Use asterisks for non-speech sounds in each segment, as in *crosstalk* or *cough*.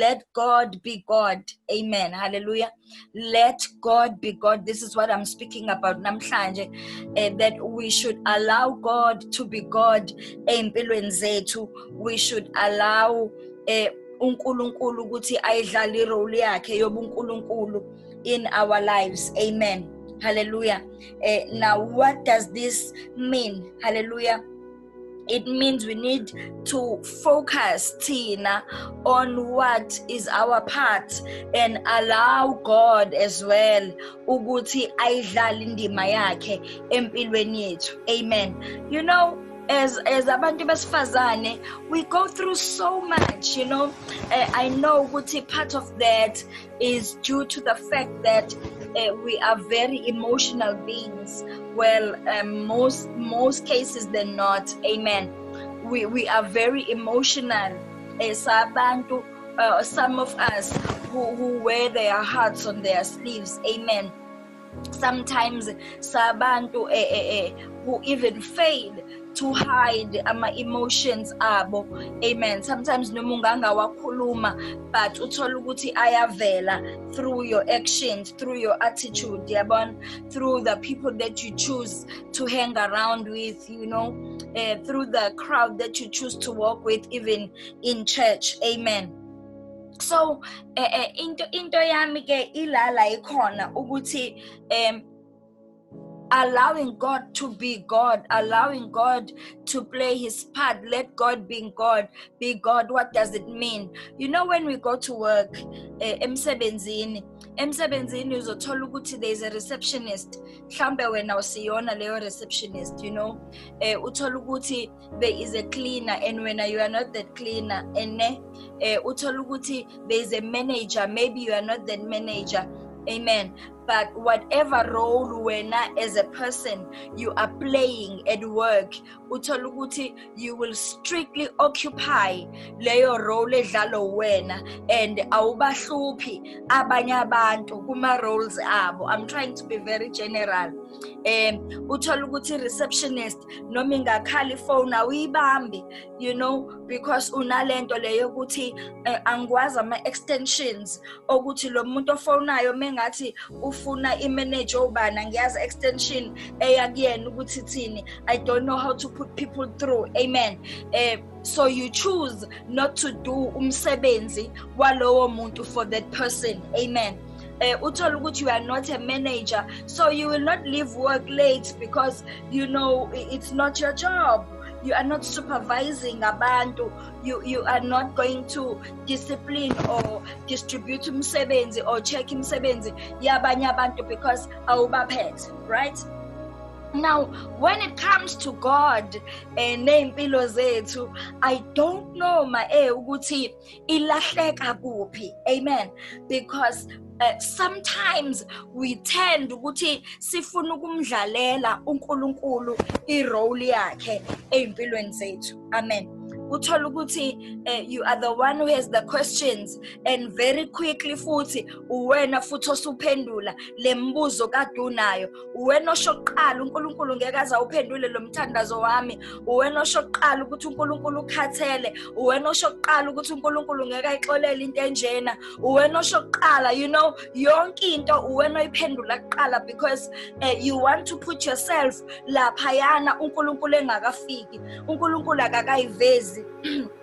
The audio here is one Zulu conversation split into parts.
let God be God. Amen. Hallelujah. Let God be God. This is what I'm speaking about namhlanje uh, that we should allow God to be God empilweni zethu. We should allow uh, uNkulunkulu ukuthi ayidlale irole yakhe yobuNkulunkulu in our lives. Amen. Hallelujah. Uh, now what does this mean? Hallelujah it means we need to focus tina on what is our part and allow god as well ukuthi ayidlale indima yakhe empilweni yethu. Amen. You know as as abantu besifazane we go through so much you know. Uh, i know ukuthi part of that is due to the fact that uh, we are very emotional beings. Well um, most most cases than not. Amen. We we are very emotional. As abantu uh, some of us who, who wear their hearts on their sleeves. Amen. Sometimes sabantu eh, eh, eh, who even fail to hide ama emotions abo. Amen. Sometimes noma ungangawakhuluma but uthola ukuthi ayavela through your actions through your attitude yabona? Through the people that you choose to hang around with you know? Uh, through the crowd that you choose to walk with even in church. Amen. So eh, eh into into yami ke ilala ikhona ukuthi um allowing God to be God, allowing God to play his part. Let God be God, be God. What does it mean? You know, when we go to work, uh, emsebenzini, emsebenzini uzothola ukuthi there is a receptionist. Mhlambe wena usiyona leyo receptionist, you know. Eh uthola ukuthi there is a cleaner and when you are not that cleaner and eh uthola ukuthi there is a manager, maybe you are not that manager. Amen. But whatever role wena as a person you are playing at work uthola ukuthi you will strictly occupy leyo role edlalo wena and awubahluphi abanye abantu kuma roles abo. I'm trying to be very general. Um uthola ukuthi receptionist noma ingakhala ifone awuyibambi you know because unalento leyo ukuthi uh, angikwazi ama extensions okuthi lo muntu ofonayo mengathi ufuna imanager obana ngiyazi extension eya kuyena ukuthi thini. I don't know how to put people through. Amen. Eh so you choose not to do umsebenzi walowo muntu for that person. Amen. Uh, uthola ukuthi you are not a manager so you will not leave work late because you know it's not your job. You are not supervising abantu. You you are not going to discipline or distribute umsebenzi or check imsebenzi yabanye abantu because awubaphethe right? Now when it comes to god eh neimpilo zethu i don't know ma eh ukuthi ilahleka kuphi. Amen. Because uh, sometimes we tend ukuthi sifuna ukumdlalela uNkulunkulu irole yakhe empilweni zethu. Amen. Uthola ukuthi uh, you are the one who has the questions. And very quickly futhi uwena futhi osuphendula lembuzo kade unayo uwena oshoqala uNkulunkulu ngeke aze awuphendule lo mthandazo wami. Uwena oshoqala ukuthi uNkulunkulu ukhathele. Uwena oshoqala ukuthi uNkulunkulu ngeke ayixolele into enjena. Uwena oshoqala you know yonke into uwena oyiphendula kuqala because uh, you want to put yourself lapha yana uNkulunkulu engakafiki. uNkulunkulu akakayivezi. *clears throat*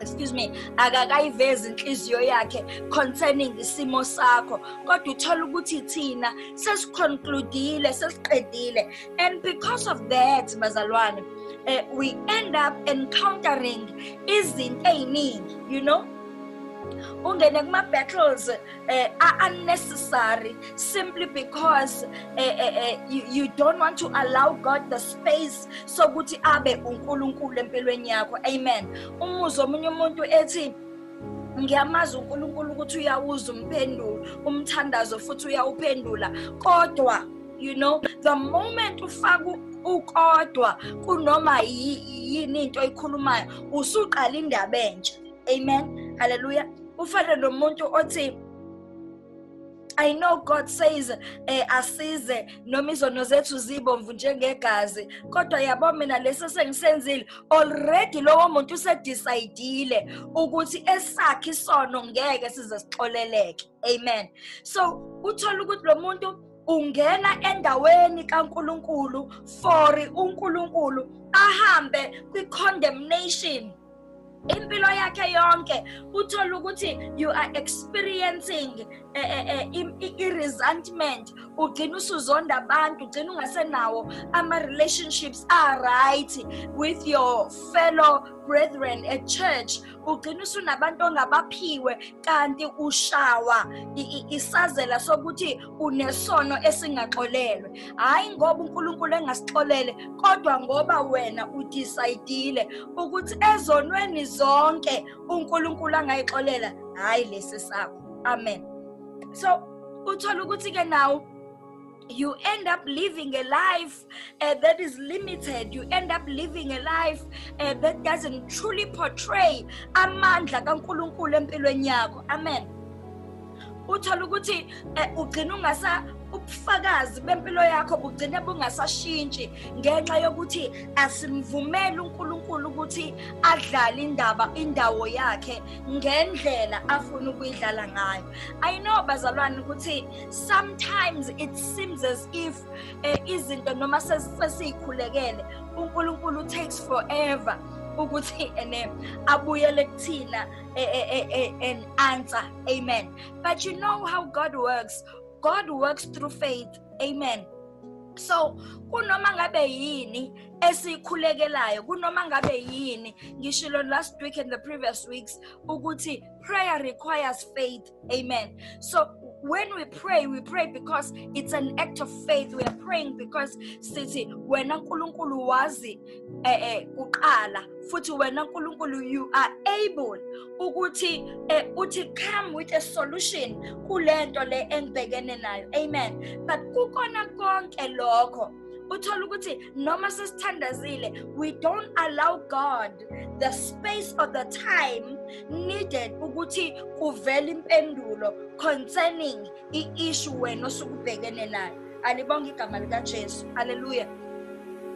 excuse me akakayivezi inhliziyo yakhe concerning isimo sakho. Kodwa uthola ukuthi thina sesiconcludile sesiqedile. And because of that bazalwane uh, we end up encountering izinto eziningi you know? Ungene kuma battles uh, are unnecessary simply because uh, uh, you, you don't want to allow God the space sokuthi abe uNkulunkulu empilweni yakho. Amen. Umuzwa omunye umuntu ethi ngiyamazi uNkulunkulu ukuthi uyawuza umphendulo umthandazo futhi uyawuphendula. Kodwa you know the moment ufaka ukodwa kunoma yini into oyikhulumayo usuqala indaba entsha. Amen. Haleluya ufane nomuntu othi I know God says eh asize noma izono zethu zibomvu njengegazi kodwa yabo mina lesi sengisenzile already lowo muntu usedecide ukuthi esakhe isono ngeke size sixoleleke. Amen. So uthola ukuthi lo muntu ungena endaweni kaNkuluNkulu for uNkulunkulu ahambe kwi-condemnation. Impilo yakhe yonke uthola ukuthi you are experiencing i-resentment ugcina usuzonda abantu ugcina ungasenawo ama-relationships are-right with your fellow brethren at church. Ugcina usunabantu ongabaphiwe kanti ushawa isazela sokuthi unesono esingaxolelwe. Hayi ngoba uNkulunkulu engasixolele kodwa ngoba wena udecide ukuthi ezonweni zonke uNkulunkulu angayixolela hayi lesi sakho. Amen. So uthola ukuthi ke nawo you end up living a life uh, that is limited. You end up living a life uh, that doesn't truly portray amandla kaNkuluNkulu empilweni yakho. Amen. Uthola ukuthi uh, ugcina ungasa ubufakazi bempilo yakho bugcine bungasashintshi ngenxa yokuthi asimvumeli uNkulunkulu ukuthi adlale indaba indawo yakhe ngendlela afuna ukuyidlala ngayo. I know bazalwane ukuthi sometimes it seems as if eh, izinto noma sesikhulekele uNkulunkulu takes forever ukuthi ene abuyele kuthina an answer amen. But you know how god works. God works through faith. Amen. So kunoma ngabe yini esikhulekelayo kunoma ngabe yini ngishilo last week and the previous weeks ukuthi prayer requires faith amen so when we pray we pray because it's an act of faith. We are praying because sithi wena nkulunkulu wazi eh eh uqala futhi wena nkulunkulu you are able ukuthi eh, uthi come with a solution kulento le engibhekene nayo. Amen. But kukona konke lokho. Uthola ukuthi noma sesithandazile we don't allow god the space or the time needed ukuthi kuvele impendulo concerning i-issue wena osukubhekene nayo. Alibonge igama likajesu. Haleluya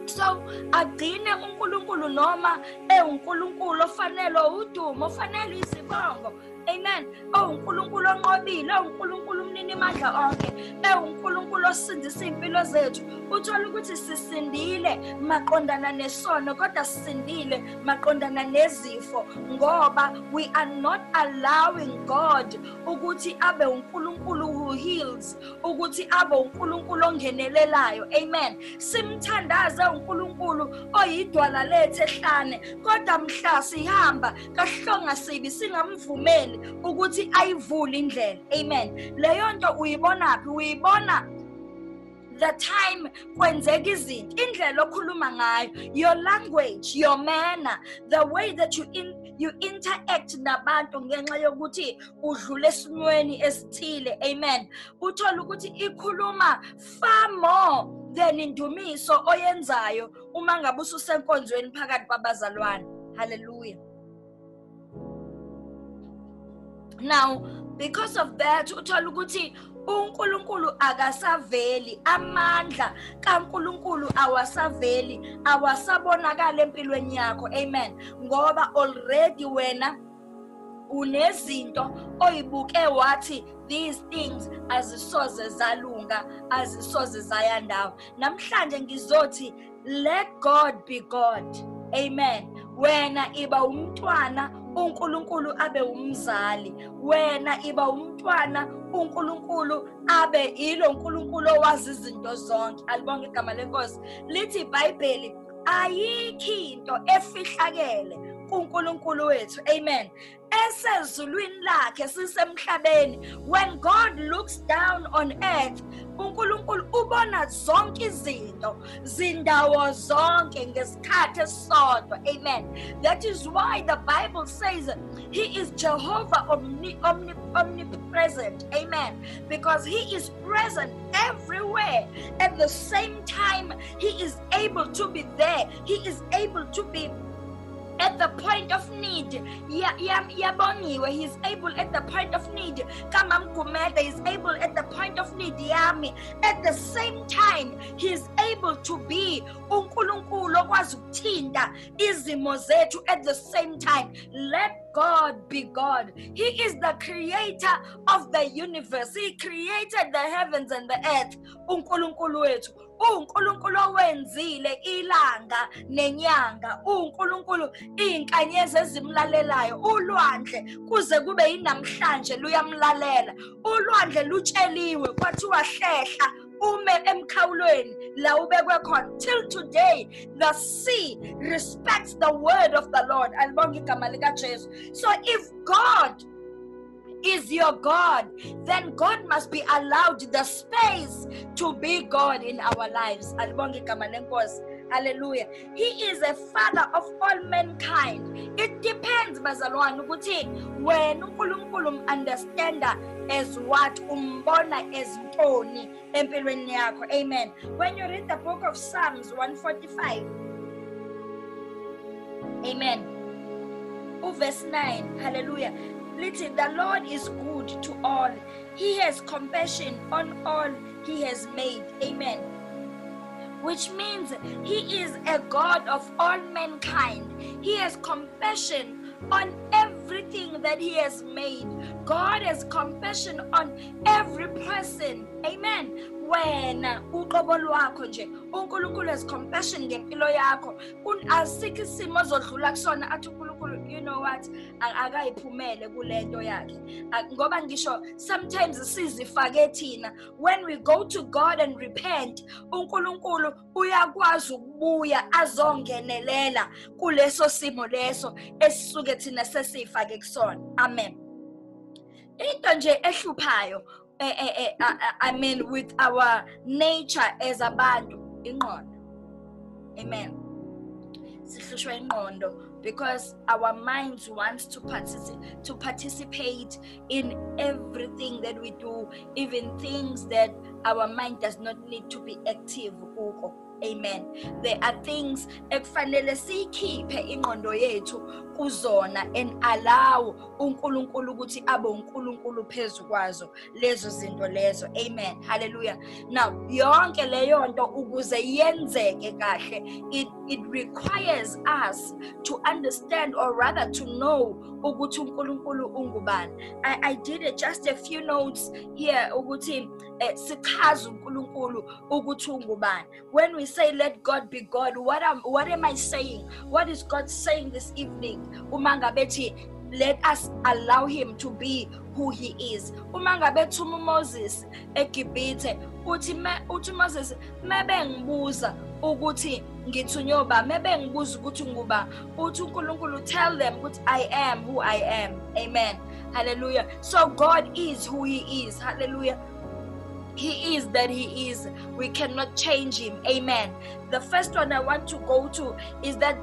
so agcine uNkulunkulu noma ewuNkulunkulu ofanele udumo ofanele izibongo amen. owuNkulunkulu onqobile. owuNkulunkulu umnini mandla onke. ewuNkulunkulu osindisa impilo zethu. Uthola ukuthi sisindile maqondana nesono kodwa sisindile maqondana nezifo ngoba we are not allowing God ukuthi abe uNkulunkulu who heals ukuthi abe uNkulunkulu ongenelelayo. Amen. Simthandaze uNkulunkulu oyidwala lethu ehlane kodwa mhla sihamba kahlonga sibi singamvumeli. Ukuthi ayivule indlela. Amen. Leyo nto uyibonaphi uyibona the time kwenzeka izinto indlela okhuluma ngayo your language your manner the way that you in you interact nabantu ngenxa yokuthi udlule esimweni esithile. Amen. Uthola ukuthi ikhuluma far more than indumiso oyenzayo uma ngabe ususenkonzweni phakathi kwabazalwane. Hallelujah. Now because of that uthola ukuthi uNkulunkulu akasaveli. Amandla kaNkulunkulu awasaveli awasabonakala empilweni yakho. Amen. Ngoba already wena unezinto oyibuke wathi these things azisoze zalunga azisoze zayandawo namhlanje ngizothi let God be God. Amen. Wena iba umntwana uNkulunkulu abe umzali. Wena iba umntwana uNkulunkulu abe ilo uNkulunkulu owazi izinto zonke. Alibonke igama lenkosi. Lithi iBhayibheli ayikho into efihlakele. kuNkulunkulu wethu. Amen. Esezulwini lakhe sisemhlabeni. When god looks down on earth uNkulunkulu ubona zonke izinto zindawo zonke ngesikhathi esisodwa amen. That is why the bible says he is jehovah omni, omni, omnipresent. Amen. Because he is present everywhere. At the same time he is able to be there. He is able to be at the point of need yabongiwe he is able at the point of need kamamgumede is able at the point of need yami at the same time he is able to be unkulunkulu okwazi ukuthinta izimo zethu at the same time let God be God. He is the creator of the universe. He created the heavens and the earth. uNkulunkulu wethu uNkulunkulu owenzile ilanga nenyanga. uNkulunkulu izinkanyezi ezimlalelayo ulwandle kuze kube yinamhlanje luyamlalela. Ulwandle lutsheliwe kwathiwa hlehla ume emkhawulweni la ubekwe khona. Till today the sea respects the word of the lord. Alibonga igama likajesu. So if god is your God, then God must be allowed the space to be God in our lives. Hallelujah. He is a father of all mankind. It depends, bazalwane, ukuthi wena uNkulunkulu understanda as what umbona as ntoni empilweni yakho. Amen. When you read the book of Psalms 145, Amen. Verse 9, hallelujah. Listen, the Lord is good to all. He has compassion on all he has made. Amen. Which means he is a God of all mankind. He has compassion on everything that he has made. God has compassion on every person. Amen. Wena uqobo lwakho nje uNkulunkulu has compassion ngempilo yakho. Asikho isimo ozodlula kusona athi uNkulunkulu you know what? Akayiphumele kulento yakhe. Ngoba ngisho sometimes sizifake thina when we go to God and repent uNkulunkulu uyakwazi ukubuya azongenelela kuleso simo leso esisuke thina sesifake kusona. Amen. Into nje ehluphayo eh, eh, eh, I mean with our nature as abantu ingqondo. Amen. Sihlushwa ingqondo because our minds wants to participate to participate in everything that we do even things that our mind does not need to be active kuko. Amen. There are things ekufanele siyikhiphe ingqondo yethu kuzona and allow uNkulunkulu ukuthi abe uNkulunkulu phezukwazo lezo zinto lezo. Amen. Hallelujah. Now yonke leyo nto ukuze yenzeke kahle it it requires us to understand or rather to know ukuthi uNkulunkulu ungubani. I i did just a few notes here ukuthi sichaza uNkulunkulu ukuthi ungubani. When we say let God be God what am what am I saying? What is God saying this evening? Uma ngabe thi let us allow him to be who he is. Uma ngabe thuma uMoses eGibhithe uthi uthi uMoses mebe ngibuza ukuthi ngithunywa ba mebe ngibuza ukuthi nguba uthi uNkulunkulu tell them ukuthi I am who I am. Amen. Hallelujah. So God is who he is. Hallelujah. He is that he is we cannot change him amen the first one i want to go to is that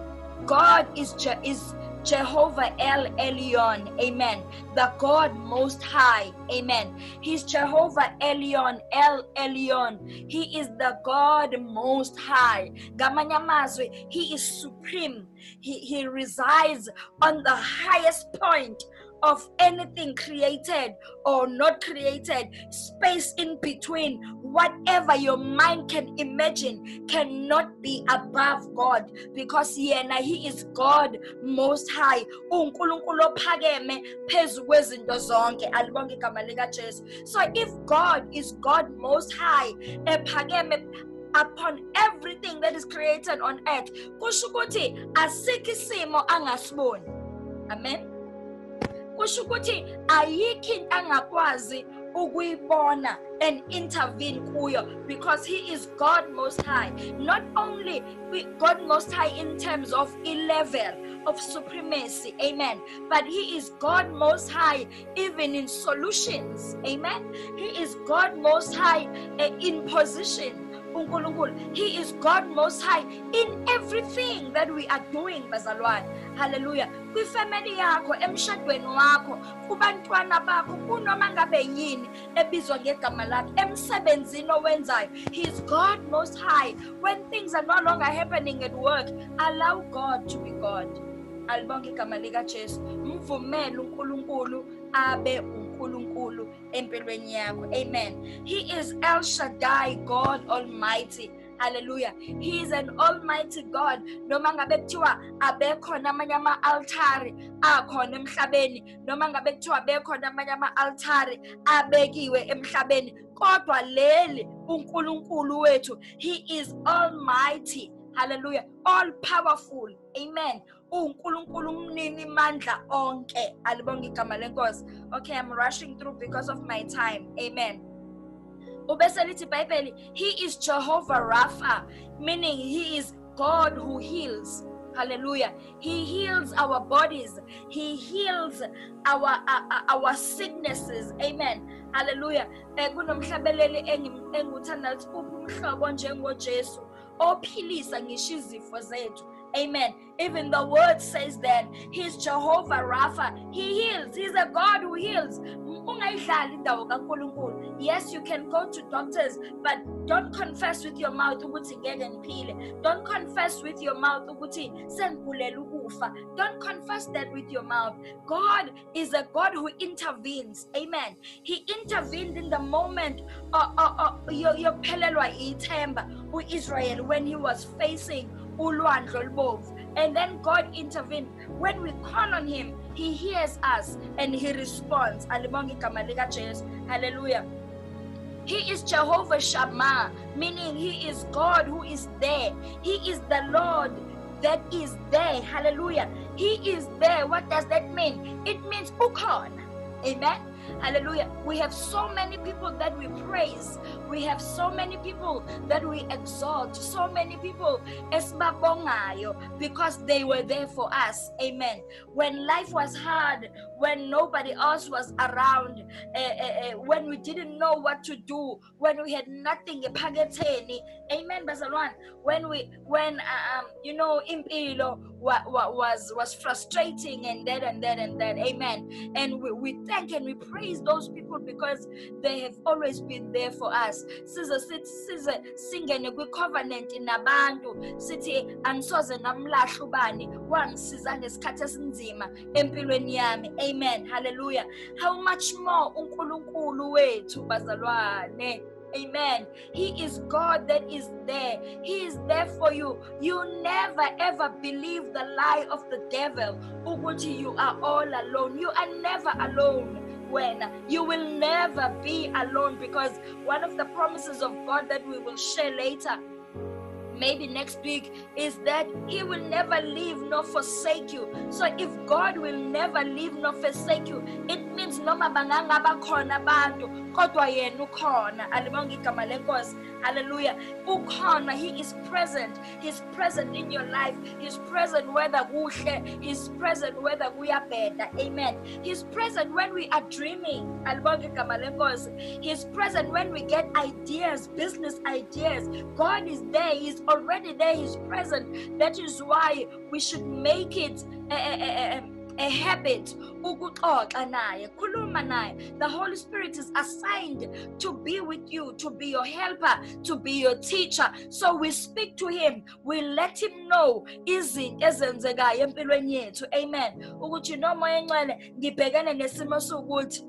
god is Je- is Jehovah El Elyon, amen. The God most high, amen. He's Jehovah Elyon, El Elyon. He is the God most high. Gamanyamazwe, he is supreme. He, he resides on the highest point of anything created or not created, space in between, whatever your mind can imagine, cannot be above God because yena he is God most high. uNkulunkulu ophakeme phezu kwezinto zonke. Alibonke igama lika Jesu. So if God is God most high, ephakeme upon everything that is created on earth kusho ukuthi asikho isimo angasiboni amen kusho ukuthi ayikho into angakwazi ukuyibona and intervene kuyo because he is God most high. Not only God most high in terms of a level of supremacy amen but he is God most high even in solutions amen. He is God most high uh, in position. uNkulunkulu he is God most high in everything that we are doing bazalwane. Haleluya kwifamily yakho emshadweni wakho kubantwana bakho kunoma ngabe yini ebizwa ngegama lakhe emsebenzini owenzayo. He is God most high. When things are no longer happening at work allow God to be God. Alibonke igama likajesu. Mvumele unkulunkulu abe unkulunkulu empilweni yakho. Amen. He is el shaddai god almighty. Haleluya he is an almighty god. Noma ngabe kuthiwa abekhona amanye ama-altari akhona emhlabeni. Noma ngabe kuthiwa bekhona amanye ama-altari abekiwe emhlabeni. Kodwa leli unkulunkulu wethu he is almighty. Hallelujah. All powerful amen. Unkulunkulu umnini mandla onke. Alibonga igama lenkosi. Okay i'm rushing through because of my time. Amen. Ubese lithi ibhayibheli he is jehovah rapha meaning he is god who heals. Hallelujah. He heals our bodies. He heals our our, our sicknesses. Amen. Hallelujah. Kunomhlabeleli engikuthanda ukuthi uphi umhlobo njengojesu ophilisa ngisho izifo zethu Amen. Even the word says that He's Jehovah Rapha. He heals. He's a God who heals. Yes, you can go to doctors, but don't confess with your mouth Don't confess with your mouth Don't confess that with your mouth. God is a God who intervenes. Amen. He intervened in the moment uh, uh, uh, yophelelwa ithemba u-Israel when he was facing ulwandle olubomvu and then god intervened when we call on him he hears us and he responds alibonga igama likajesu hallelujah he is Jehovah Shammah, meaning He is God who is there. He is the Lord that is there. Hallelujah. He is there. What does that mean? It means Ukon. Amen. Hallelujah. We have so many people that we praise. We have so many people that we exalt. So many people because they were there for us. Amen. When life was hard, when nobody else was around, uh, uh, uh, when we didn't know what to do, when we had nothing, amen, Bazalwan. When we, when um, you know, impilo was was frustrating and that and that and that, amen. And we, we thank and we praise those people because they have always been there for us. Size size singene kwi-covenant nabantu sithi angisoze namlahla ubani wangisiza ngesikhathi esinzima empilweni yami amen hallelujah how much more unkulunkulu wethu bazalwane Amen. He is God that is there. He is there for you. You never ever believe the lie of the devil. Uguti, you are all alone. You are never alone when you will never be alone because one of the promises of God that we will share later maybe next week is that he will never leave nor forsake you. So if god will never leave nor forsake you it means noma bangangaba khona abantu kodwa yena ukhona. Alibonga igama lenkosi. Hallelujah. Ukhona. He is present. He's present in your life. He's present whether kuhle. He's present whether kuyabheda. Amen. He's present when we are dreaming. Alibonga igama lenkosi. He's present when we get ideas business ideas. God is there. He's already there he's present. That is why we should make it a, a, a, a habit. Ukuxoxa naye khuluma naye. The holy spirit is assigned to be with you to be your helper to be your teacher. So we speak to him. We let him know izinto ezenzekayo empilweni yethu. Amen. Ukuthi nomoya encane ngibhekene nesimo sokuthi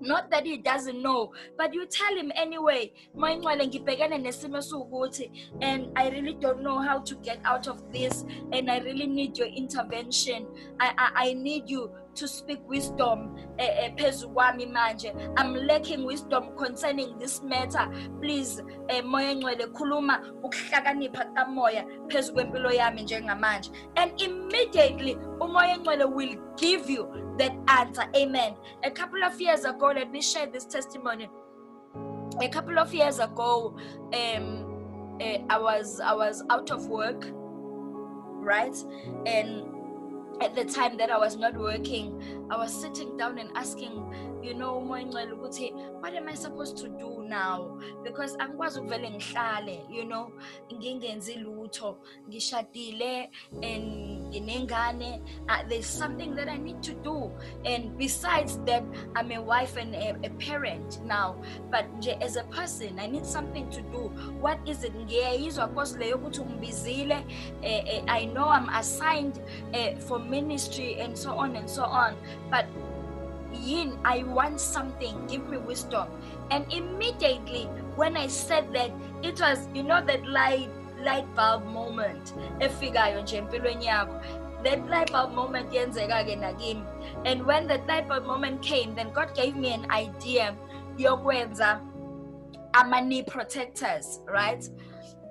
not that he doesn't know but you tell him anyway. Moyingcwele ngibhekene nesimo sukuthi and i really don't know how to get out of this and i really need your intervention. I i, I need you to speak wisdom eh, eh, phezu kwami manje. I'm lacking wisdom concerning this matter. Please eh, moya engcwele khuluma ukuhlakanipha kamoya phezu kwempilo yami njengamanje. And immediately umoya engcwele will give you that answer. Amen. A couple of years ago let me share this testimony. A couple of years ago um uh, i was i was out of work right? And at the time that I was not working, I was sitting down and asking, you know, what am I supposed to do now? Because angikwazi ukuvele ngihlale, you know, ngingenzi lutho, ngishadile and nginengane. Uh, there's something that i need to do. And besides that i'm a wife and a, a parent now. But nje as a person i need something to do. What is it? Ngiyayizwa cause leyo ukuthi ungibizile. Eh, eh, i know i'm assigned eh, for ministry and so on and so on. But yin i want something give me wisdom. And immediately when i said that it was you know that light light bulb moment. Efikayo nje empilweni yakho. That light bulb moment yenzeka-ke nakimi. And when that light bulb moment came then god gave me an idea yokwenza ama-knee protectors right?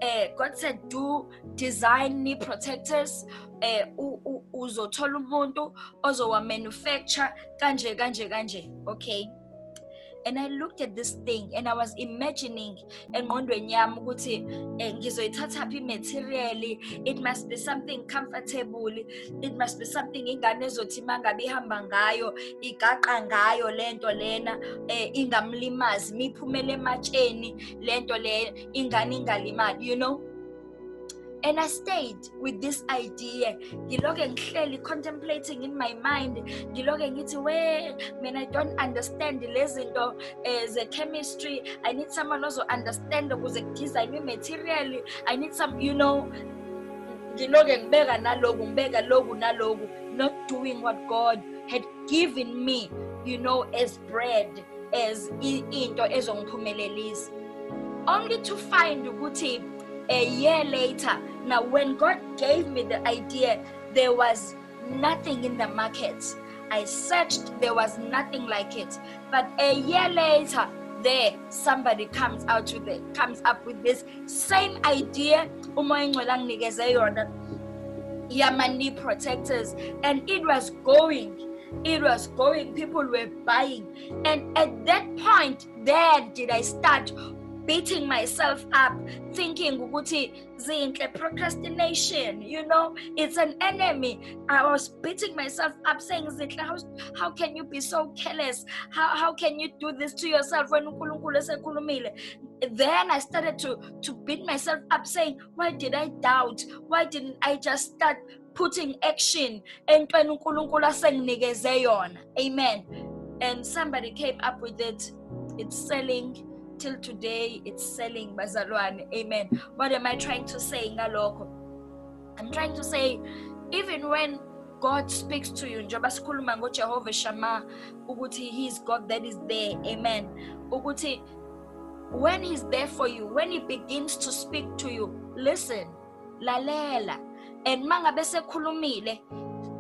Uh, god said do design knee protectors uh, uzothola umuntu ozowa manufacture kanje kanje kanje okay? And i looked at this thing and i was imagining engqondweni yami ukuthi eh, ngizoyithatha phi material it must be something comfortable it must be something ingane ezothi mangabe ihamba ngayo igaqa ngayo lento lena eh, ingamlimazi miphumela ematsheni lento le ingane ingalimali you know? And i stayed with this idea. Ngilokhe ngihleli contemplating in my mind. Ngilokhe ngithi we man i don't understand lezinto uh, ze-chemistry. I need someone also understand ukuze kudesignwe material. I need some you know. Ngilokhe ngibeka naloku ngibeka loku naloku not doing what god had given me you know as bread as into ezongiphumelelisa. Only to find ukuthi a year later, now when God gave me the idea, there was nothing in the market. I searched, there was nothing like it. But a year later, there somebody comes out with it, comes up with this same idea. Yamani protectors, and it was going. It was going, people were buying. And at that point, then did I start beating myself up thinking ukuthi zinhle procrastination you know it's an enemy. I was beating myself up saying zinhle how, how can you be so careless? How, how can you do this to yourself when unkulunkulu esekhulumile? Then i started to to beat myself up saying why did i doubt? Why didn't i just start putting action entweni unkulunkulu asenginikeze yona? Amen. And somebody came up with it. It's selling. Till today it's selling bazalwane. Amen. What am i trying to say ngalokho? I'm trying to say even when God speaks to you njengoba sikhuluma ngoJehova Shama ukuthi he is God that is there. Amen. Ukuthi when he's there for you when he begins to speak to you listen lalela. And mangabe sekhulumile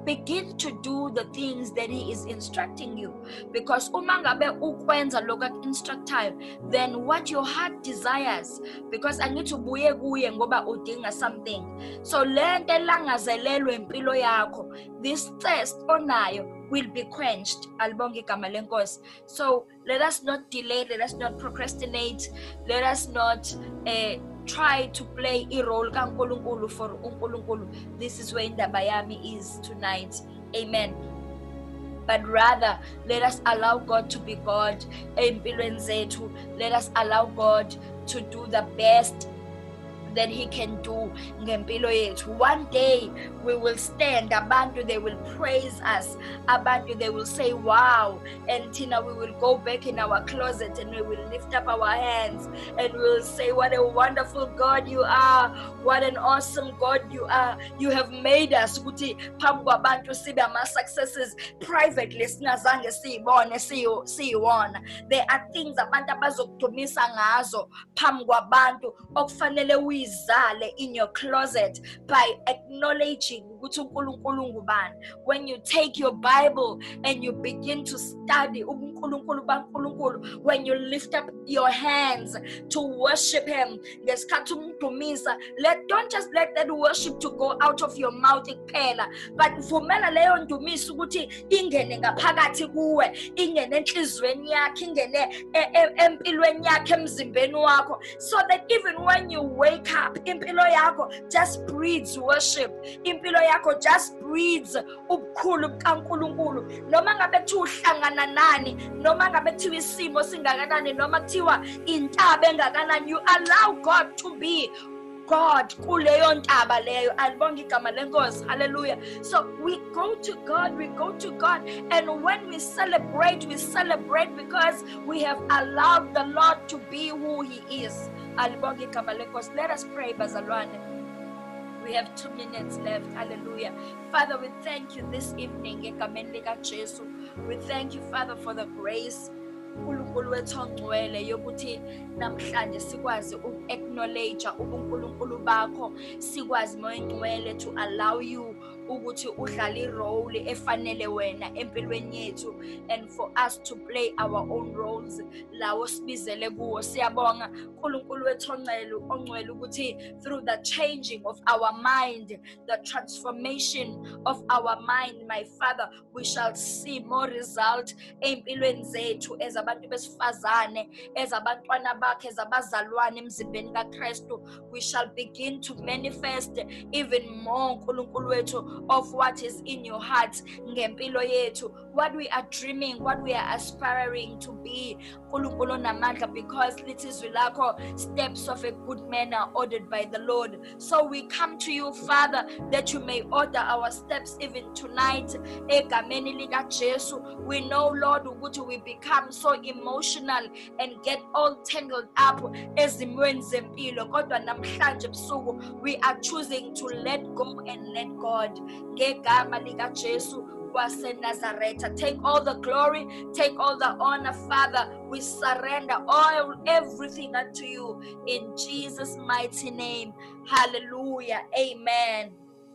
begin to do the things that he is instructing you. Because uma ngabe ukwenza lokho aku-instructayo then what your heart desires. Because angithi ubuye kuye ngoba udinga something. So le nto elangazelelwe impilo yakho this thirst onayo will be quenched. Alibonge igama lenkosi. So let us not delay let us not procrastinate let us not uh, try to play a role kaNkulunkulu for uNkulunkulu. This is where indaba yami is tonight. Amen. But rather let us allow God to be God empilweni zethu. Let us allow God to do the best that he can do. Ngempilo yethu one day we will stand abantu they will praise us. Abantu they will say wow. And tina we will go back in our closet and we will lift up our hands and we will say what a wonderful god you are. What an awesome god you are. You have made us. Ukuthi phambi kwabantu sibe ama-successes. Privately singazange siyibone siyiwona. There are things abantu abazokudumisa ngazo phambi kwabantu okufanele uyi izale in your closet by acknowledging ukuthi uNkulunkulu ngubani. When you take your bible and you begin to study ubuNkulunkulu baNkulunkulu when you lift up your hands to worship him ngesikhathi umdumisa let don't just let that worship to go out of your mouth kuphela but vumela leyo ndumiso ukuthi ingene ngaphakathi kuwe ingene enhlizweni yakhe ingene e, e, empilweni yakhe emzimbeni wakho so that even when you wake up impilo yakho just breathes worship. Impilo yakho just breathes ubukhulu bukaNkulunkulu. Noma ngabe kuthiwa uhlangana nani noma ngabe kuthiwa isimo singakanani noma kuthiwa intaba engakanani you allow God to be god kuleyo ntaba leyo. Alibonga igama lenkosi. Hallelujah. So we go to god we go to god and when we celebrate we celebrate because we have allowed the lord to be who he is. Alibonga igama lenkosi. Let us pray bazalwane. We have two minutes left. Hallelujah. Father we thank you this evening we thank you father for the grace. uNkulunkulu wethu ongcwele yokuthi namhlanje sikwazi uku-acknowledge ubunkulunkulu bakho. Sikwazi moya ngcwele to allow you ukuthi udlale irole efanele wena empilweni yethu and for us to play our own roles. Lawo sibizele kuwo siyabonga uNkulunkulu wethu ongcwele ongcwele ukuthi through the changing of our mind the transformation of our mind my father we shall see more result empilweni zethu ezabantu besifazane ezabantwana bakhe ezabazalwane emzimbeni kaKristu. We shall begin to manifest even more uNkulunkulu wethu of what is in your heart ngempilo yethu what we are dreaming what we are aspiring to be. Nkulunkulu namandla because lithi izwi lakho steps of a good man are ordered by the lord. So we come to you father that you may order our steps even tonight. Egameni likajesu we know lord ukuthi we become so emotional and get all tangled up ezimweni zempilo kodwa namhlanje ebusuku we are choosing to let go and let god. Ngegama likaJesu waseNazaretha take all the glory take all the honor father. We surrender all everything unto you in Jesus mighty name. Hallelujah. Amen.